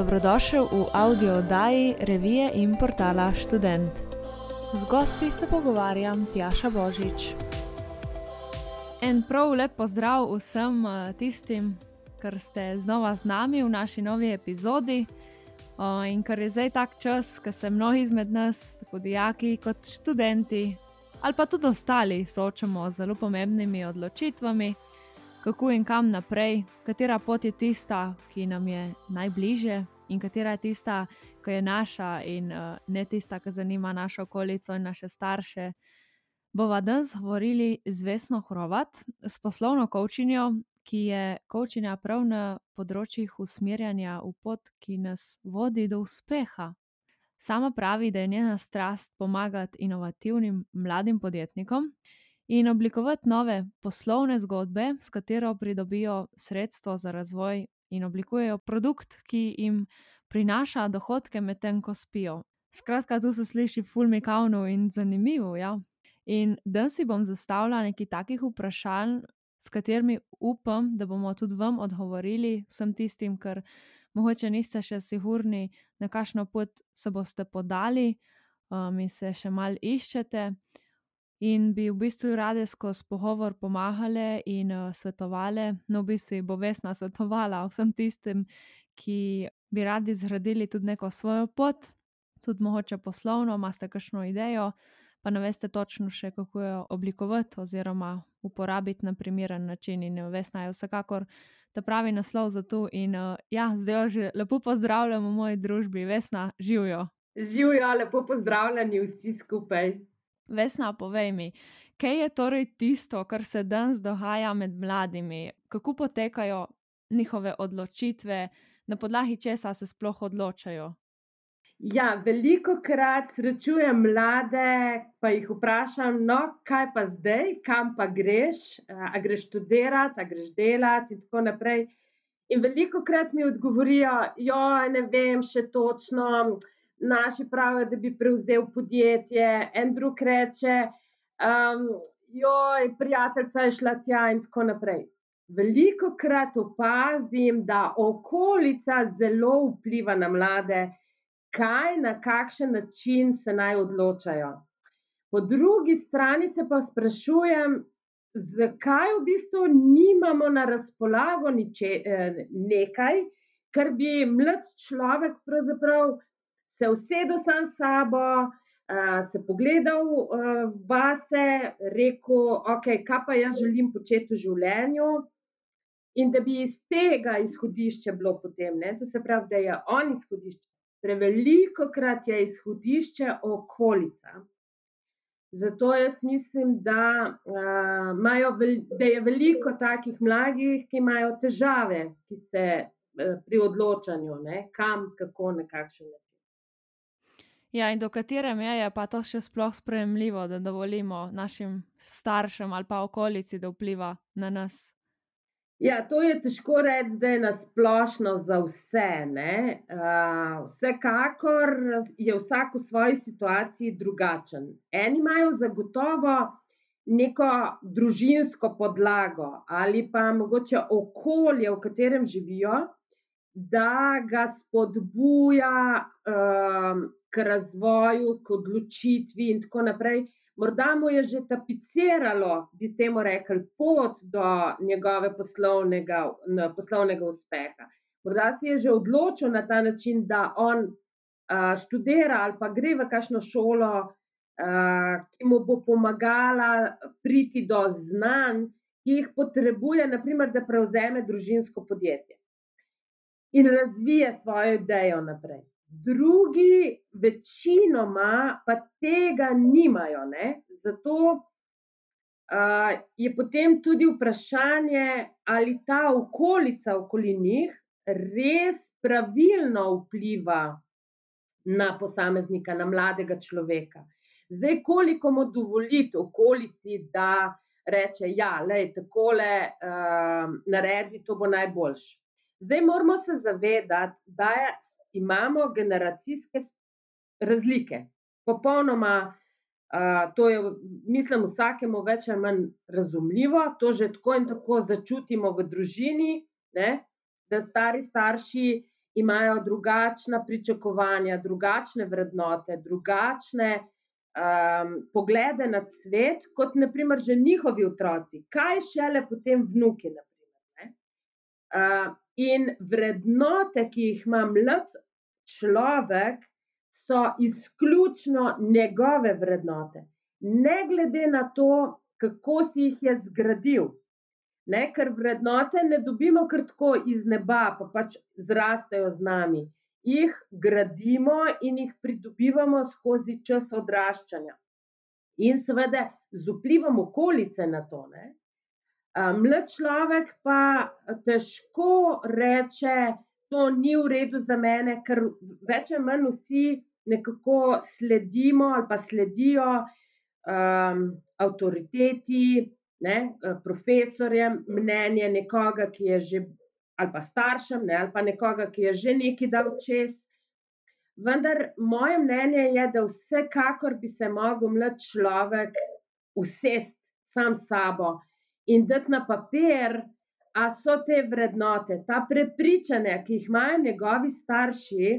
Dobrodošel v audio oddaji revije in portala Student. Z gosti se pogovarjam Tjaša Božič. En prav lep pozdrav vsem eh, tistim, ki ste znova z nami v naši novi epizodi. In ker je zdaj tak čas, ko se mnogi izmed nas, tako dijaki kot študenti, ali pa tudi ostali, soočamo z zelo pomembnimi odločitvami, kako in kam naprej, katera pot je tista, ki nam je najbližje, in katera je tista, ki je naša, in uh, ne tista, ki zanima našo okolico in naše starše. Bova danes govorili z Vesno Hrovat, s poslovno kočinjo, ki je kočinja prav na področjih usmerjanja v pot, ki nas vodi do uspeha. Sama pravi, da je njena strast pomagati inovativnim mladim podjetnikom, in oblikovati nove poslovne zgodbe, s katero pridobijo sredstvo za razvoj in oblikujejo produkt, ki jim prinaša dohodke, medtem ko spijo. Skratka, tu se sliši fulmikavno in zanimivo. Ja? In danes si bom zastavila nekaj takih vprašanj, s katerimi upam, da bomo tudi vam odgovorili, vsem tistim, ker mogoče niste še sigurni, na kakšno pot se boste podali um, in se še mal iščete in bi v bistvu rade skozi pogovor pomagale in uh, svetovale. No, v bistvu bo vesna svetovala vsem tistim, ki bi radi zgradili tudi neko svojo pot, tudi mogoče poslovno, imate kakšno idejo, pa ne veste točno še, kako jo oblikovati oziroma uporabiti na primeren način. In vesna je vsekakor ta pravi naslov za to. In uh, ja, zdaj jo že lepo pozdravljam v moji družbi, vesna, živijo. Živijo, lepo pozdravljeni vsi skupaj. Vesna, povej mi, kaj je torej tisto, kar se danes dogaja med mladimi, kako potekajo njihove odločitve, na podlagi česa se sploh odločajo? Ja, veliko krat srečujem mlade, pa jih vprašam, no, kaj pa zdaj, kam pa greš, a greš študirati, a greš delati in tako naprej. In veliko krat mi odgovorijo, jo, ne vem še točno naši pravijo, da bi prevzel podjetje, en drug reče, um, joj, prijateljica je šla tja in tako naprej. Veliko krat opazim, da okolica zelo vpliva na mlade, kaj na kakšen način se naj odločajo. Po drugi strani se pa sprašujem, zakaj v bistvu nimamo na razpolago niče, eh, nekaj, kar bi mlad človek pravzaprav se usedel sam s sabo, uh, se pogledal uh, vase, rekel, ok, kaj pa jaz želim početi v življenju. In da bi iz tega izhodišča bilo potem, ne? to se pravi, da je on izhodišče. Preveliko krat je izhodišče okolica. Zato jaz mislim, da, uh, vel, da je veliko takih mladih, ki imajo težave ki se, uh, pri odločanju, ne? kam, kako, na kakšen način. Ja, in do katere meje pa to še sploh sprejemljivo, da dovolimo našim staršem ali pa okolici, da vpliva na nas? Ja, to je težko reči, da je nasplošno za vse. Uh, vsekakor je vsak v svoji situaciji drugačen. Eni imajo zagotovo neko družinsko podlago ali pa mogoče okolje, v katerem živijo, da ga spodbuja. Uh, k razvoju, k odločitvi in tako naprej. Morda mu je že tapiciralo, bi temu rekli, pot do njegove poslovnega, poslovnega uspeha. Morda si je že odločil na ta način, da on a, študira ali pa gre v kakšno šolo, a, ki mu bo pomagala priti do znanj, ki jih potrebuje, naprimer, da prevzeme družinsko podjetje in razvije svojo idejo naprej drugi, večinoma, pa tega nimajo. Ne? Zato uh, je potem tudi vprašanje, ali ta okolica okoli njih res pravilno vpliva na posameznika, na mladega človeka. Zdaj, koliko mu dovoliti okolici, da reče, da ja, je tako le, uh, naredi, to bo najboljše. Zdaj moramo se zavedati, da imamo generacijske razlike. Popolnoma, uh, to je, mislim, vsakemu več ali manj razumljivo, to že tako in tako začutimo v družini, ne, da stari starši imajo drugačna pričakovanja, drugačne vrednote, drugačne um, poglede na svet, kot naprimer že njihovi otroci, kaj šele potem vnuki. Naprimer, uh, in vrednote, ki jih ima mlad človek, so izključno njegove vrednote, ne glede na to, kako si jih je zgradil. Ne, ker vrednote ne dobimo kar tako iz neba, pa pač zrastejo z nami. Jih gradimo in jih pridobivamo skozi čas odraščanja. In seveda z vplivom okolice na to. Ne. Mlad človek pa težko reče, to ni v redu za mene, ker več ali manj vsi nekako sledimo ali pa sledijo um, avtoriteti, ne, profesorjem, mnenje nekoga, ki je že, ali pa staršem, ne, ali pa nekoga, ki je že nekaj dal čez. Vendar moje mnenje je, da vsekakor bi se lahko mlad človek usest sam s sabo in dati na papir, a so te vrednote, ta prepričanja, ki jih imajo njegovi starši,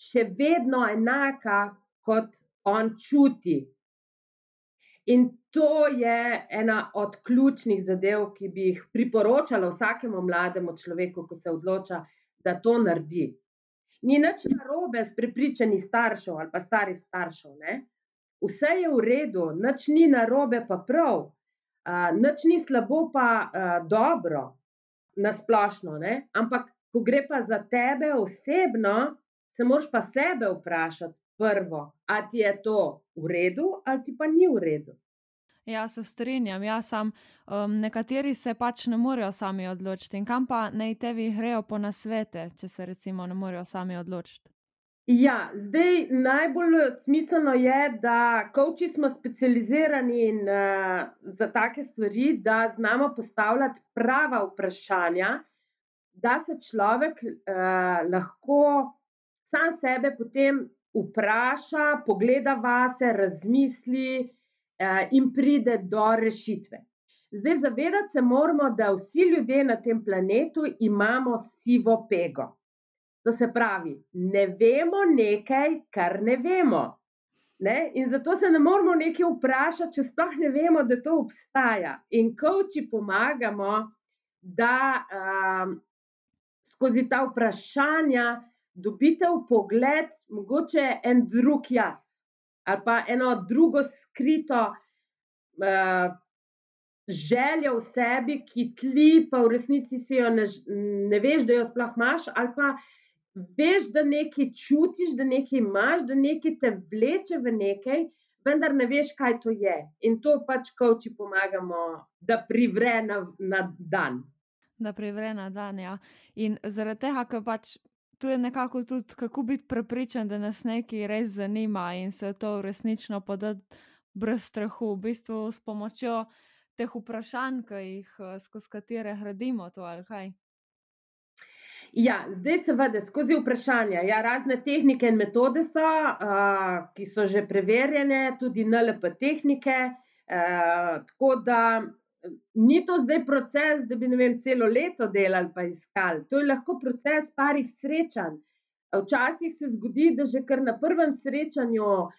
še vedno enaka, kot on čuti. In to je ena od ključnih zadev, ki bi jih priporočala vsakemu mlademu človeku, ko se odloča, da to naredi. Ni nič narobe s prepričanji staršev ali pa starih staršev. Ne? Vse je v redu, nič ni narobe, pa prav, nič ni slabo, pa uh, dobro, nasplošno. Ne? Ampak, ko gre pa za tebe osebno, se moraš pa sebe vprašati prvo, ali ti je to v redu, ali ti pa ni v redu. Ja, se strinjam. Ja, sam, um, nekateri se pač ne morejo sami odločiti. In kam pa naj tebi grejo po nasvete, če se recimo ne morejo sami odločiti? Ja, zdaj najbolj smiselno je, da koči smo specializirani in, uh, za take stvari, da znamo postavljati prava vprašanja, da se človek uh, lahko sam sebe potem vpraša, pogleda vase, razmisli, Eh, in pride do rešitve. Zdaj, zavedati se moramo, da vsi ljudje na tem planetu imamo sivo pego. To se pravi, ne vemo nekaj, kar ne vemo. Ne? In zato se ne moramo nekaj vprašati, če sploh ne vemo, da to obstaja. In koči pomagamo, da um, skozi ta vprašanja dobite v pogled, mogoče en drug jaz ali pa eno drugo skrito uh, željo v sebi, ki tli, pa v resnici si jo ne, ne veš, da jo sploh imaš, ali pa veš, da nekaj čutiš, da nekaj imaš, da nekaj te vleče v nekaj, vendar ne veš, kaj to je. In to pač koči pomagamo, da privre na, na dan. Da privre na dan, ja. In zaradi tega, ker pač tu je nekako tudi, kako biti prepričan, da nas nekaj res zanima in se to resnično podati brez strahu, v bistvu s pomočjo teh vprašanj, ki jih eh, skozi katere gradimo to ali kaj. Ja, zdaj seveda skozi vprašanja. Ja, razne tehnike in metode so, uh, ki so že preverjene, tudi NLP tehnike. Uh, tako da ni to zdaj proces, da bi vem, celo leto delali pa iskali. To je lahko proces parih srečanj. Včasih se zgodi, da že kar na prvem srečanju uh,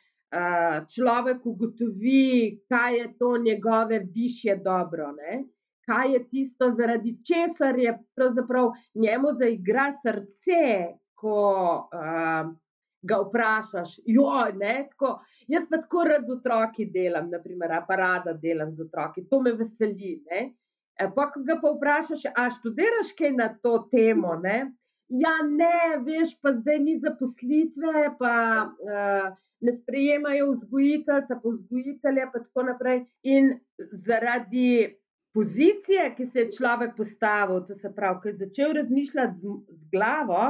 človek ugotovi, kaj je to njegove više dobro. Ne? Kaj je tisto, zaradi česar je pravzaprav njemu zaigra srce, ko uh, ga vprašaš. Joj, ne, tako, jaz pa tako rad z otroki delam, naprimer, aparata delam z otroki, to me veseli. Ne. E, pa, ko ga pa vprašaš, a študiraš kaj na to temo? Ne? Ja, ne, veš, pa zdaj ni zaposlitve, pa uh, ne sprejemajo vzgojiteljca, pa vzgojitelja, pa tako naprej. In zaradi pozicije, ki se je človek postavil, to se pravi, ki je začel razmišljati z, z glavo,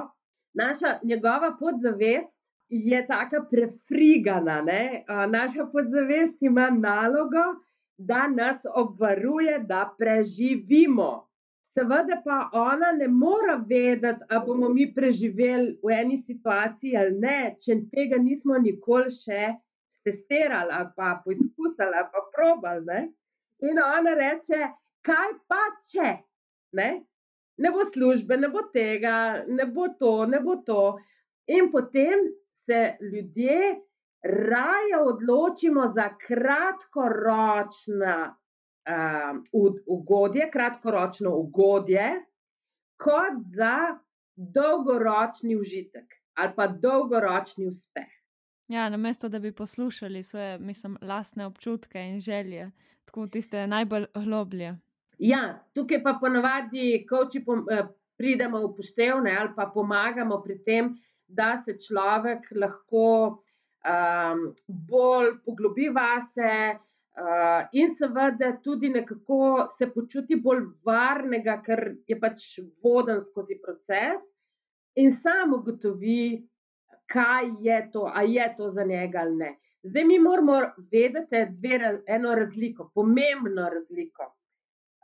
naša njegova podzavest je tako prefrigana. Ne? Naša podzavest ima nalogo, da nas obvaruje, da preživimo. Seveda pa ona ne more vedeti, ali bomo mi preživeli v eni situaciji ali ne, če tega nismo nikoli še testirali ali pa poizkusili ali pa probali. Ne? In ona reče, kaj pa če? Ne? ne bo službe, ne bo tega, ne bo to, ne bo to. In potem se ljudje raje odločimo za kratkoročna um, ugodje, kratkoročno ugodje, kot za dolgoročni užitek ali pa dolgoročni uspeh. Ja, na mesto, da bi poslušali svoje, mislim, lastne občutke in želje, tako tiste najbolj globlje. Ja, tukaj pa ponovadi, ko či eh, pridemo v poštevne ali pa pomagamo pri tem, da se človek lahko um, bolj poglobi vase uh, in seveda tudi nekako se počuti bolj varnega, ker je pač voden skozi proces in samo ugotovi, kaj je to, ali je to za njega ali ne. Zdaj mi moramo vedeti dve, eno razliko, pomembno razliko.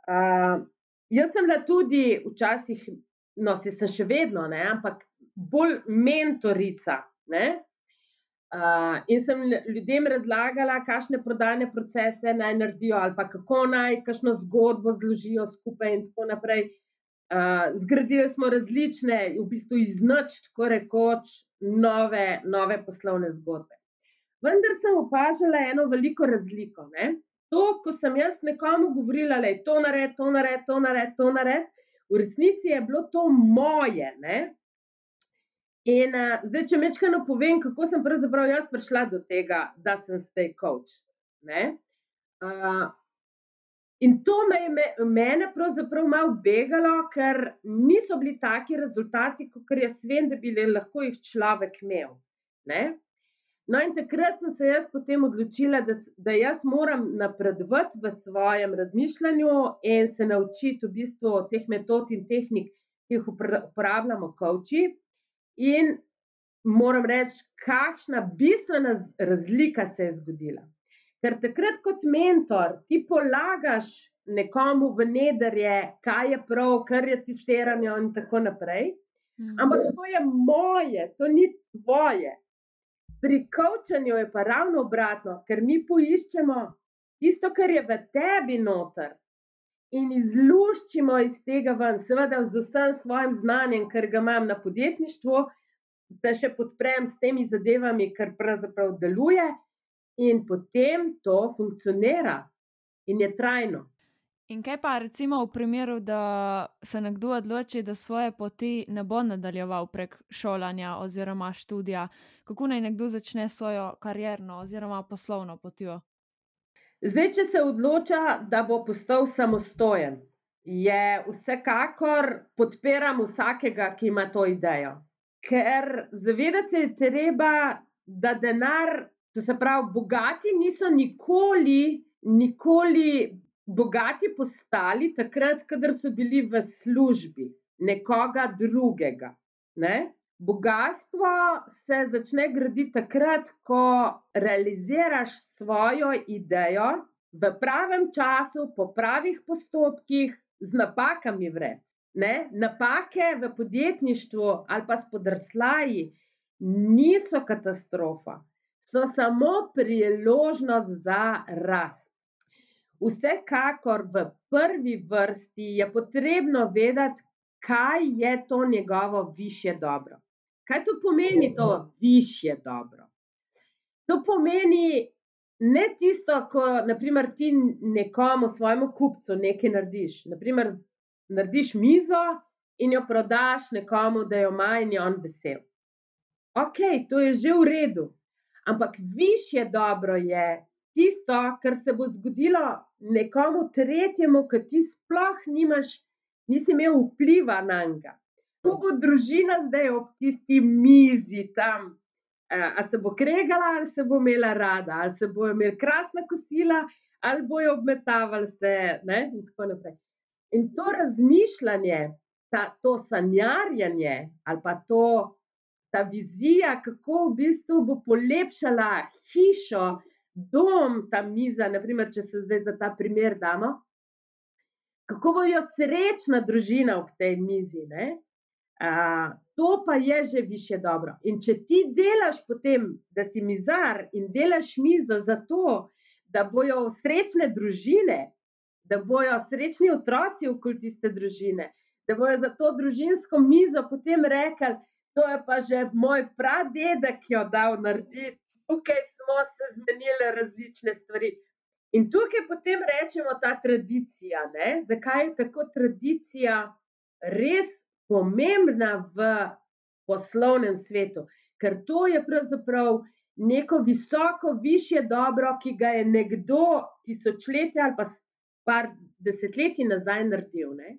Uh, jaz sem bila tudi včasih, no, se sem še vedno, ne, ampak bolj mentorica. Ne? Uh, in sem ljudem razlagala, kakšne prodajne procese naj naredijo, ali pa kako naj kakšno zgodbo zložijo skupaj, in tako naprej. Uh, zgradili smo različne, v bistvu iz noč, tako rekoč, nove, nove poslovne zgodbe. Vendar sem opažala eno veliko razliko. Ne? To, ko sem jaz nekomu govorila, da je to nared, to nared, to nared, to nared, v resnici je bilo to moje. Ne? In uh, zdaj, če mečkano povem, kako sem pravzaprav jaz prišla do tega, da sem zdaj coach. Uh, In to me je mene pravzaprav malo begalo, ker niso bili taki rezultati, kot jaz vem, da bi lahko jih človek imel. Ne? No, in takrat sem se jaz potem odločila, da, da jaz moram napredovati v svojem razmišljanju in se naučiti v bistvu teh metod in tehnik, ki jih uporabljamo, kavči. In moram reči, kakšna bistvena razlika se je zgodila. Ker takrat, kot mentor, ti polagaš nekomu v nederje, kaj je prav, kar je testiranje, in tako naprej. Mhm. Ampak to je moje, to ni tvoje. Pri kavčanju je pa ravno obratno, ker mi poiščemo tisto, kar je v tebi noter. In izluščimo iz tega ven, seveda, z vsem svojim znanjem, ker ga imam na podjetništvu, da še podprem s temi zadevami, kar pravzaprav deluje, in potem to funkcionira in je trajno. In kaj pa recimo v primeru, da se nekdo odloči, da svoje poti ne bo nadaljeval prek šolanja oziroma študija, kako naj nekdo začne svojo karjerno oziroma poslovno potjo? Zdaj, če se odloča, da bo postal samostojen, je vsekakor podpiram vsakega, ki ima to idejo. Ker zavedati se je treba, da denar To se pravi, bogati niso nikoli, nikoli bogati postali takrat, kadar so bili v službi nekoga drugega. Ne? Bogatstvo se začne graditi takrat, ko realiziraš svojo idejo v pravem času, po pravih postopkih, z napakami vred. Ne? Napake v podjetništvu ali pa spodrslaji niso katastrofa so samo priložnost za rast. Vsekakor v prvi vrsti je potrebno vedeti, kaj je to njegovo više dobro. Kaj to pomeni, to više dobro? To pomeni ne tisto, ko naprimer, ti nekomu, svojemu kupcu, nekaj narediš. Naprimer, narediš mizo in jo prodaš nekomu, da jo ima in je on vesel. Ok, to je že v redu, Ampak više dobro je tisto, kar se bo zgodilo nekomu tretjemu, ki ti sploh nimaš, nisi imel vpliva na njega. Ko bo družina zdaj ob tisti mizi tam, ali se bo kregala, ali se bo imela rada, ali se bo imela krasna kosila, ali bojo obmetavali se. Ne? In tako naprej. In to razmišljanje, ta, to sanjarjanje ali pa to ta vizija, kako v bistvu bo polepšala hišo, dom, ta miza, naprimer, če se zdaj za ta primer damo, kako bo jo srečna družina ob tej mizi. Uh, to pa je že više dobro. In če ti delaš potem, da si mizar in delaš mizo za to, da bojo srečne družine, da bojo srečni otroci okoli tiste družine, da bojo za to družinsko mizo potem rekli, to je pa že moj pradedek, ki jo dal narediti. Tukaj smo se zmenili različne stvari. In tukaj potem rečemo ta tradicija. Ne? Zakaj je tako tradicija res pomembna v poslovnem svetu? Ker to je pravzaprav neko visoko, više dobro, ki ga je nekdo tisočletja ali pa par desetletij nazaj naredil. Ne?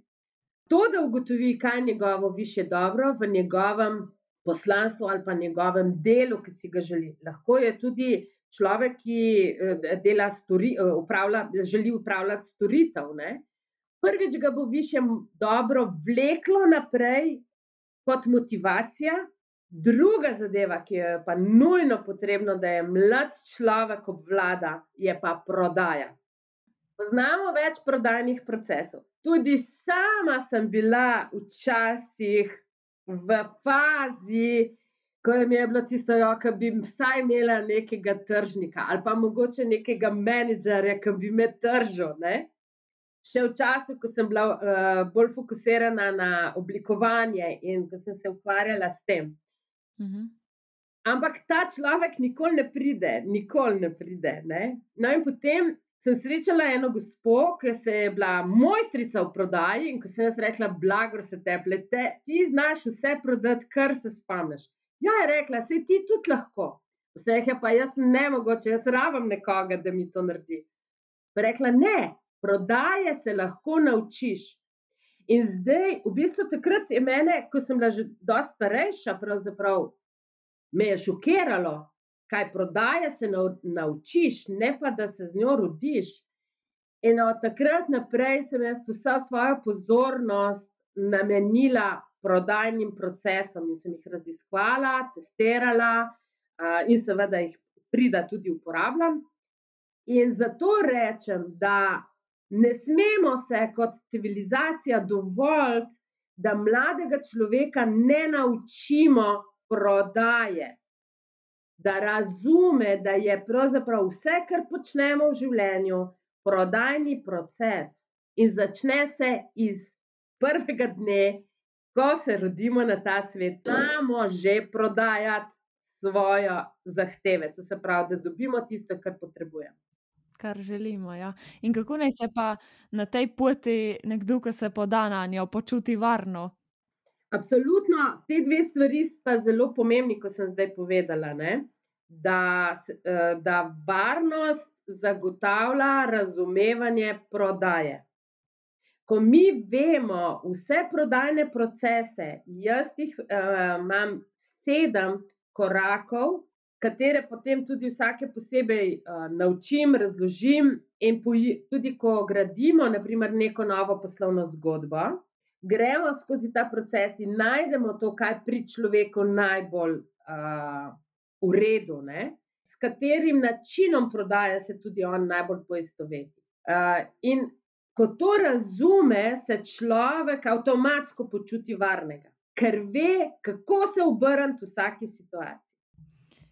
To, da ugotovi, kaj je njegovo više dobro v njegovem poslanstvu ali pa njegovem delu, ki si ga želi. Lahko je tudi človek, ki eh, dela stori, eh, upravlja, želi upravljati storitev. Ne? Prvič ga bo više dobro vleklo naprej kot motivacija, Druga zadeva, ki je pa nujno potrebno, da je mlad človek obvlada, je pa prodaja. Poznamo več prodajnih procesov. Tudi sama sem bila včasih v fazi, ko mi je bilo tisto, da bi vsaj imela nekega tržnika ali pa mogoče nekega menedžerja, ki bi me držal. Ne? Še v času, ko sem bila uh, bolj fokusirana na oblikovanje in ko sem se ukvarjala s tem. Mhm. Ampak ta človek nikoli ne pride, nikoli ne pride. Ne? No, in potem sem srečala eno gospo, ki se je bila mojstrica v prodaji in ko sem jaz rekla, blagor se teple, te, ti znaš vse prodati, kar se spomniš. Ja, je rekla, se ti tudi lahko. Vse je pa jaz ne mogoče, jaz rabim nekoga, da mi to naredi. Rekla, ne, prodaje se lahko naučiš. In zdaj, v bistvu, takrat je mene, ko sem bila že dosta starejša, pravzaprav me je šokiralo, kaj prodaje se naučiš, ne pa da se z njo rodiš. In od takrat naprej sem jaz vsa svojo pozornost namenila prodajnim procesom in sem jih raziskvala, testirala in seveda jih prida tudi uporabljam. In zato rečem, da Ne smemo se kot civilizacija dovoljiti, da mladega človeka ne naučimo prodaje, da razume, da je pravzaprav vse, kar počnemo v življenju, prodajni proces in začne se iz prvega dne, ko se rodimo na ta svet, znamo že prodajati svojo zahteve. To se pravi, da dobimo tisto, kar potrebujemo kar želimo. Ja. In kako naj se pa na tej poti nekdo, ki se poda na njo, počuti varno? Absolutno, te dve stvari sta zelo pomembni, kot sem zdaj povedala. Da, eh, da varnost zagotavlja razumevanje prodaje. Ko mi vemo vse prodajne procese, jaz jih uh, imam sedem korakov, katere potem tudi vsake posebej uh, naučim, razložim. In tudi, ko gradimo, naprimer, neko novo poslovno zgodbo, gremo skozi ta proces in najdemo to, kar pri človeku najbolj uh, v redu, ne? s katerim načinom prodaje se tudi on najbolj poistoveti. Uh, in ko to razume, se človek avtomatsko počuti varnega, ker ve, kako se obrniti v vsaki situaciji.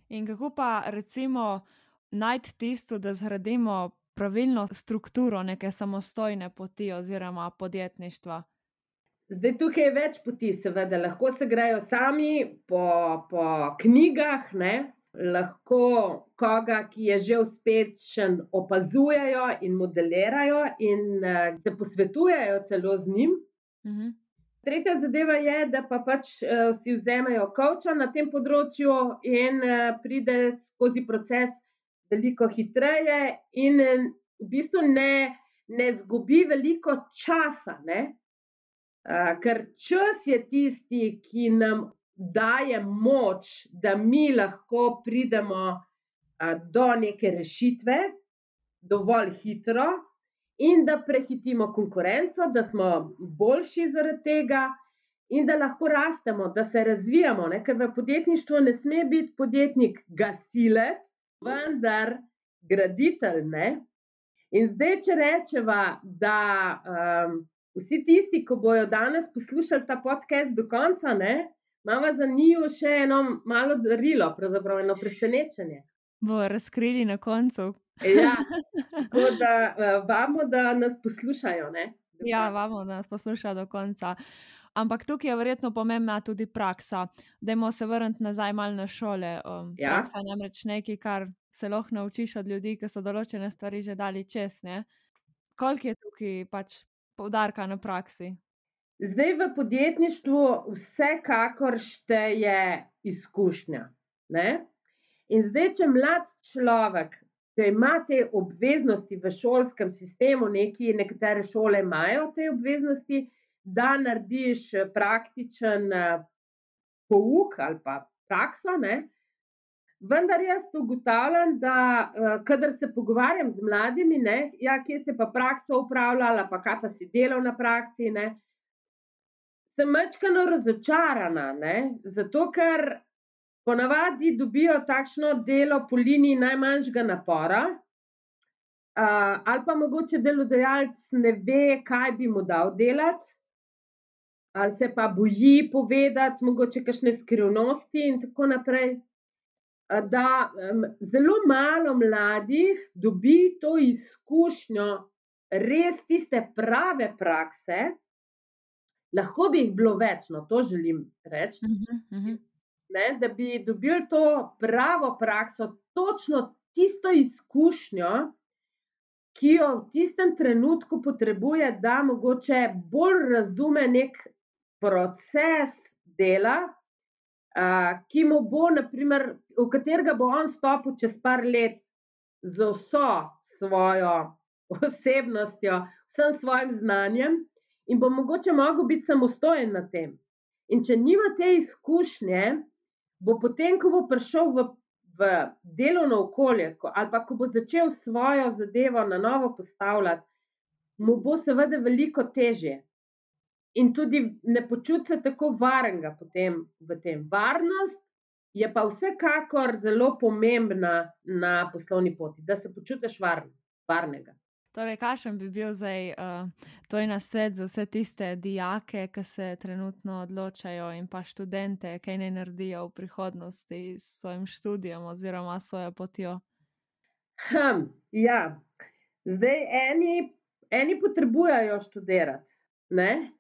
In kako pa recimo najti tisto, da zgradimo pravilno strukturo neke samostojne poti oziroma podjetništva? Zdaj, tukaj je več poti, seveda. Lahko se grejo sami po, po knjigah, ne? lahko koga, ki je že uspešen, opazujejo in modelirajo, in uh, se posvetujejo celo z njim. Uh mhm. -huh. Tretja zadeva je, da pa pač uh, si vzemajo kavča na tem področju in uh, pride skozi proces veliko hitreje, in v bistvu ne, ne zgubi veliko časa. Uh, ker čas je tisti, ki nam daje moč, da mi lahko pridemo do neke rešitve, dovolj hitro, in da prehitimo konkurenco, da smo boljši zaradi tega, in da lahko rastemo, da se razvijamo. Ne? Ker v podjetništvu ne sme biti podjetnik gasilec, vendar graditelj. Ne? In zdaj, če rečemo, da um, vsi tisti, ki bodo danes poslušali ta podcast do konca, ne, imamo za njih še eno malo darilo, pravzaprav eno presenečenje. Bo razkrili na koncu. Ja, tako da uh, vamo, da nas poslušajo, ne? Ja, vamo, da nas posluša do konca. Ampak tukaj je verjetno pomembna tudi praksa. Dajmo se vrniti nazaj malo na šole. Um, Ja. Praksa je namreč nekaj, kar se lahko naučiš od ljudi, ki so določene stvari že dali čez. Ne? Koliko je tukaj pač poudarka na praksi? Zdaj v podjetništvu vsekakor šteje izkušnja. Ne? In zdaj, če mlad človek, če ima te obveznosti v šolskem sistemu, neki, nekatere šole imajo te obveznosti, da narediš eh, praktičen eh, pouk ali pa prakso, ne? Vendar jaz ugotavljam, da eh, kadar se pogovarjam z mladimi, ne, ja, kje ste pa prakso upravljali, pa kaj pa si delal na praksi, ne, sem mečkano razočarana, ne? zato ker ponavadi dobijo takšno delo po liniji najmanjšega napora, uh, ali pa mogoče delodajalec ne ve, kaj bi mu dal delati, ali se pa boji povedati, mogoče kakšne skrivnosti in tako naprej. Da zelo malo mladih dobi to izkušnjo res tiste prave prakse, lahko bi jih bilo več, no to želim reči, Uh -huh, uh -huh. ne, da bi dobili to pravo prakso, točno tisto izkušnjo, ki jo v tistem trenutku potrebuje, da mogoče bolj razume nek proces dela, ki mu bo, naprimer, v katerega bo on stopil čez par let z vso svojo osebnostjo, vsem svojim znanjem in bo mogoče mogel biti samostojen na tem. In če nima te izkušnje, bo potem, ko bo prišel v, v delovno okolje, ko, ali pa ko bo začel svojo zadevo na novo postavljati, mu bo seveda veliko težje. In tudi ne počuti se tako varnega potem v tem. Varnost je pa vsekakor zelo pomembna na poslovni poti, da se počutiš varn, varnega. Torej, kakšen bi bil zdaj uh, tvoj nasvet za vse tiste dijake, ki se trenutno odločajo, in pa študente, kaj naj naredijo v prihodnosti s svojim študijem oziroma svojo potjo? Hm, ja, zdaj eni, eni potrebujejo študirati, ne?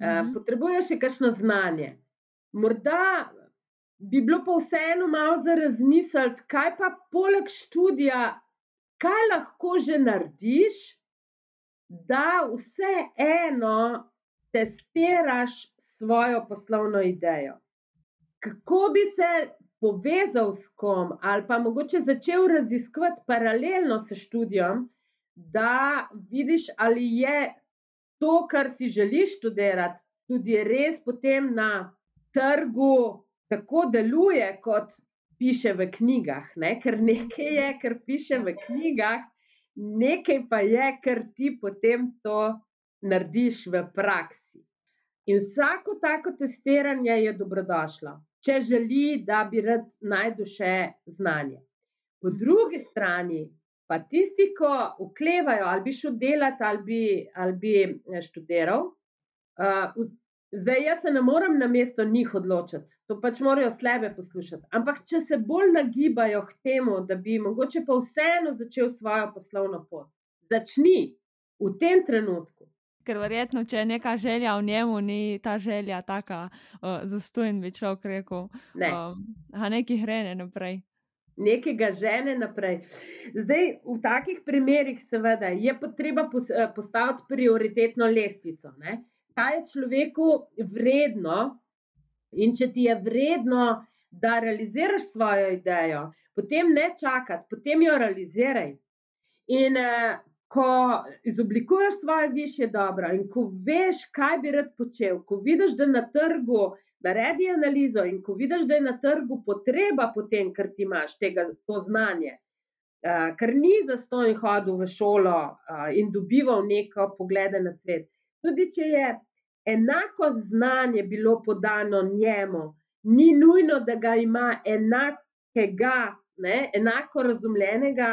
Uh, Mhm. potrebujejo še kakšno znanje. Morda bi bilo pa vseeno malo za razmisliti, kaj pa poleg študija, kaj lahko že narediš, da vseeno testiraš svojo poslovno idejo. Kako bi se povezal s kom, ali pa mogoče začel raziskovati paralelno s študijem, da vidiš, ali je to, kar si želiš študirati, tudi res potem na trgu tako deluje, kot piše v knjigah. Ne? Ker nekaj je, kar piše v knjigah, nekaj pa je, ker ti potem to narediš v praksi. In vsako tako testiranje je dobrodošlo, če želi, da bi rad najdel še znanje. Po drugi strani pa tisti, ko oklevajo, ali bi šel delati, ali bi, ali bi eh, študiral, uh, zdaj jaz se ne morem na mesto njih odločiti, to pač morajo slebe poslušati. Ampak če se bolj nagibajo k temu, da bi mogoče pa vseeno začel svojo poslovno pot, začni v tem trenutku. Ker verjetno, če je neka želja v njemu, ni ta želja taka uh, zastojna, bi človek rekel. Ne. Um, a nekaj hrene naprej. Nekega žene naprej. Zdaj, v takih primerih, seveda, je potreba eh, postaviti prioritetno lestvico. Ne? Kaj je človeku vredno, in če ti je vredno, da realiziraš svojo idejo, potem ne čakati, potem jo realiziraj. In eh, ko izoblikuješ svoje višje dobro in ko veš, kaj bi rad počel, ko vidiš, da na trgu naredi analizo in ko vidiš, da je na trgu potreba potem, ker ti imaš tega, to znanje, uh, ker ni zastonj hodil v šolo uh, in dobival neko poglede na svet. Tudi če je enako znanje bilo podano njemu, ni nujno, da ga ima enakega, ne, enako razumljenega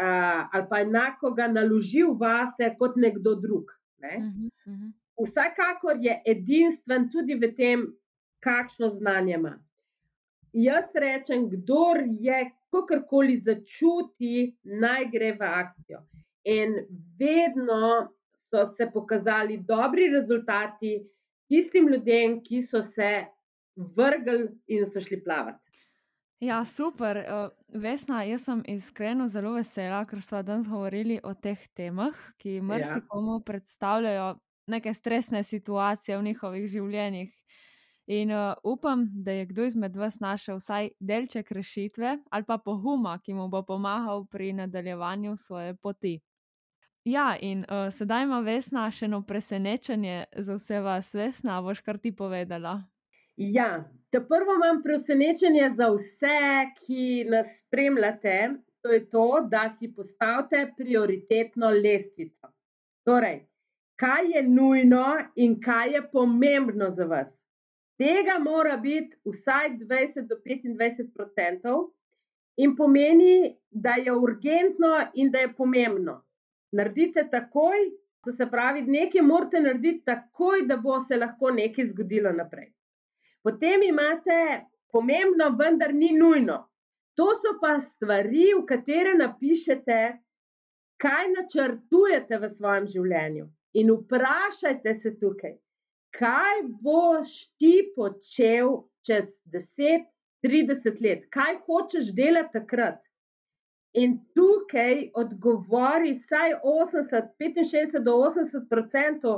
uh, ali pa enako ga naložil vase kot nekdo drug. Ne. Uh -huh, uh -huh. Vsekakor je edinstven tudi v tem, kakšno znanje ima. Jaz rečem, kdor je kakorkoli začuti, naj gre v akcijo. In vedno so se pokazali dobri rezultati tistim ljudem, ki so se vrgli in so šli plavati. Ja, super. Uh, Vesna, jaz sem iskreno zelo vesela, ker smo danes govorili o teh temah, ki marsikomu ja. predstavljajo neke stresne situacije v njihovih življenjih. In uh, upam, da je kdo izmed vas našel vsaj delček rešitve ali pa pohuma, ki mu bo pomagal pri nadaljevanju svoje poti. Ja, in uh, sedaj ima Vesna še eno presenečenje za vse vas, Vesna, boš kar ti povedala. Ja, ta prvo imam presenečenje za vse, ki nas spremljate. To je to, da si postavite prioritetno lestvico. Torej, kaj je nujno in kaj je pomembno za vas. Tega mora biti vsaj 20 do 25 odstotkov in pomeni, da je urgentno in da je pomembno. Naredite takoj, to se pravi, nekaj morate narediti takoj, da bo se lahko nekaj zgodilo naprej. Potem imate pomembno, vendar ni nujno. To so pa stvari, v katere napišete, kaj načrtujete v svojem življenju. In vprašajte se tukaj, kaj boš ti počel čez 10, 30 let, kaj hočeš delati takrat. In tukaj odgovori vsaj 80, 65 do 80 odstotkov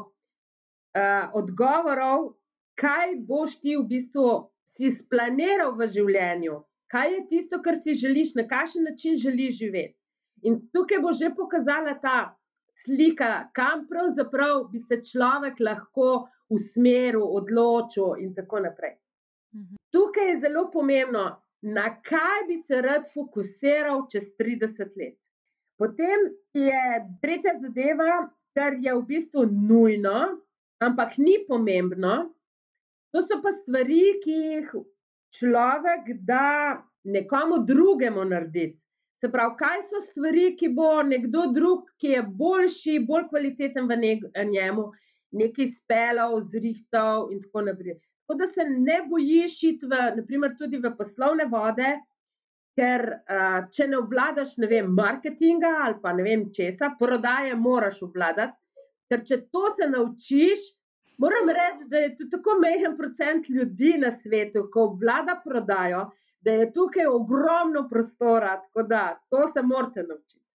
uh, odgovorov, kaj boš ti v bistvu si splaniral v življenju, kaj je tisto, kar si želiš, na kakšen način želiš živeti. In tukaj bo že pokazala ta slika, kam pravzaprav bi se človek lahko usmeril, odločil, in tako naprej. Mhm. Tukaj je zelo pomembno, na kaj bi se rad fokusiral čez 30 let. Potem je tretja zadeva, kar je v bistvu nujno, ampak ni pomembno, To so pa stvari, ki jih človek da nekomu drugemu narediti. Se pravi, kaj so stvari, ki bo nekdo drug, ki je boljši, bolj kvaliteten v njemu, nekaj speljal, zrihtal in tako naprej. Tako da se ne bojiš iti v, naprimer, tudi v poslovne vode, ker uh, če ne obvladaš, ne vem, marketinga ali pa ne vem česa, prodaje moraš obvladati, ker če to se naučiš, Moram reči, da je to tako mehen procent ljudi na svetu, ko vlada prodajo, da je tukaj ogromno prostora, tako da to se morate naučiti.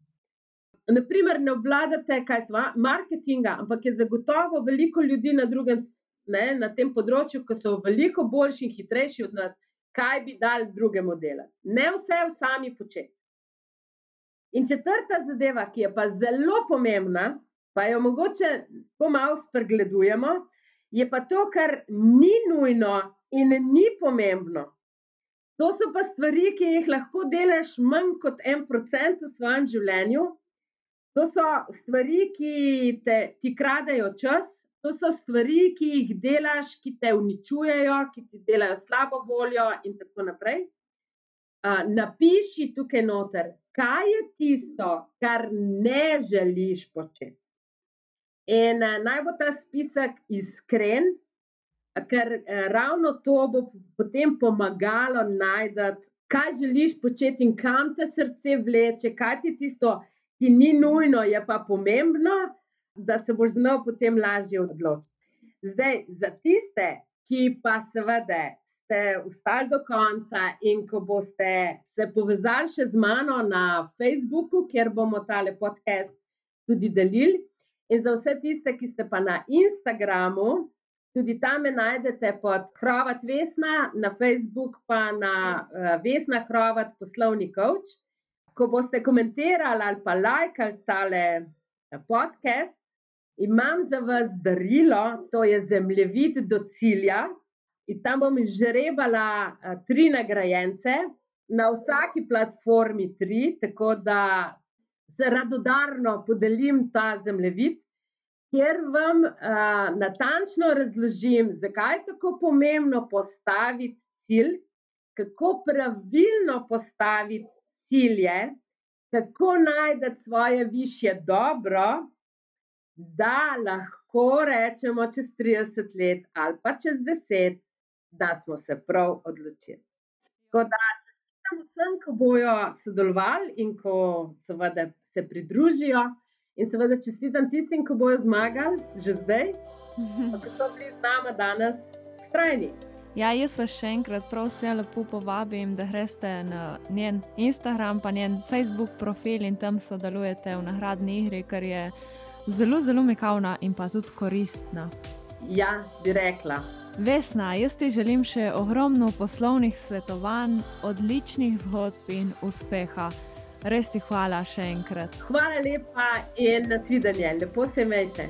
Naprimer, ne obvladate kaj sva, marketinga, ampak je zagotovo veliko ljudi na, drugem, ne, na tem področju, ki so veliko boljši in hitrejši od nas, kaj bi dali drugemu delati. Ne vse v sami početi. In četrta zadeva, ki je pa zelo pomembna, pa jo mogoče pomalo spregledujemo, je pa to, kar ni nujno in ni pomembno. To so pa stvari, ki jih lahko delaš manj kot en procent v svojem življenju. To so stvari, ki te, ti kradejo čas, to so stvari, ki jih delaš, ki te uničujejo, ki ti delajo slabo voljo, in tako naprej. Uh, napiši tukaj noter, kaj je tisto, kar ne želiš početi. In uh, naj bo ta spisek iskren, ker uh, ravno to bo potem pomagalo najti, kaj želiš početi in kam te srce vleče, kaj ti tisto, ki ni nujno, je pa pomembno, da se boš znal potem lažje odločiti. Zdaj, za tiste, ki pa seveda ste ustali do konca in ko boste se povezali še z mano na Facebooku, kjer bomo tale podcast tudi delili. In za vse tiste, ki ste pa na Instagramu, tudi tam me najdete pod Hrovat Vesna, na Facebook pa na uh, Vesna Hrovat poslovni coach. Ko boste komentirali ali pa lajkali tale eh, podcast, imam za vas darilo, to je zemljevid do cilja. In tam bom izžrebala uh, tri nagrajence, na vsaki platformi tri, tako da se radodarno podelim ta zemljevid, kjer vam uh, natančno razložim, zakaj je tako pomembno postaviti cilj, kako pravilno postaviti cilje, kako najti svoje više dobro, da lahko rečemo čez 30 let ali pa čez 10, da smo se prav odločili. Tako da, če vsem, ko bojo sodelovali in ko seveda se pridružijo In seveda čestitam tistim, ki bojo zmagali že zdaj, ki so bili z nami danes strajni. Ja, jaz vas še enkrat prav vse lepo povabim, da greste na njen Instagram, pa njen Facebook profil in tam sodelujete v nagradni igri, ker je zelo, zelo mikavna in pa tudi koristna. Ja, bi rekla. Vesna, jaz ti želim še ogromno poslovnih svetovanj, odličnih zgodb in uspeha. Res ti hvala še enkrat. Hvala lepa in nasvidenje, lepo se imejte.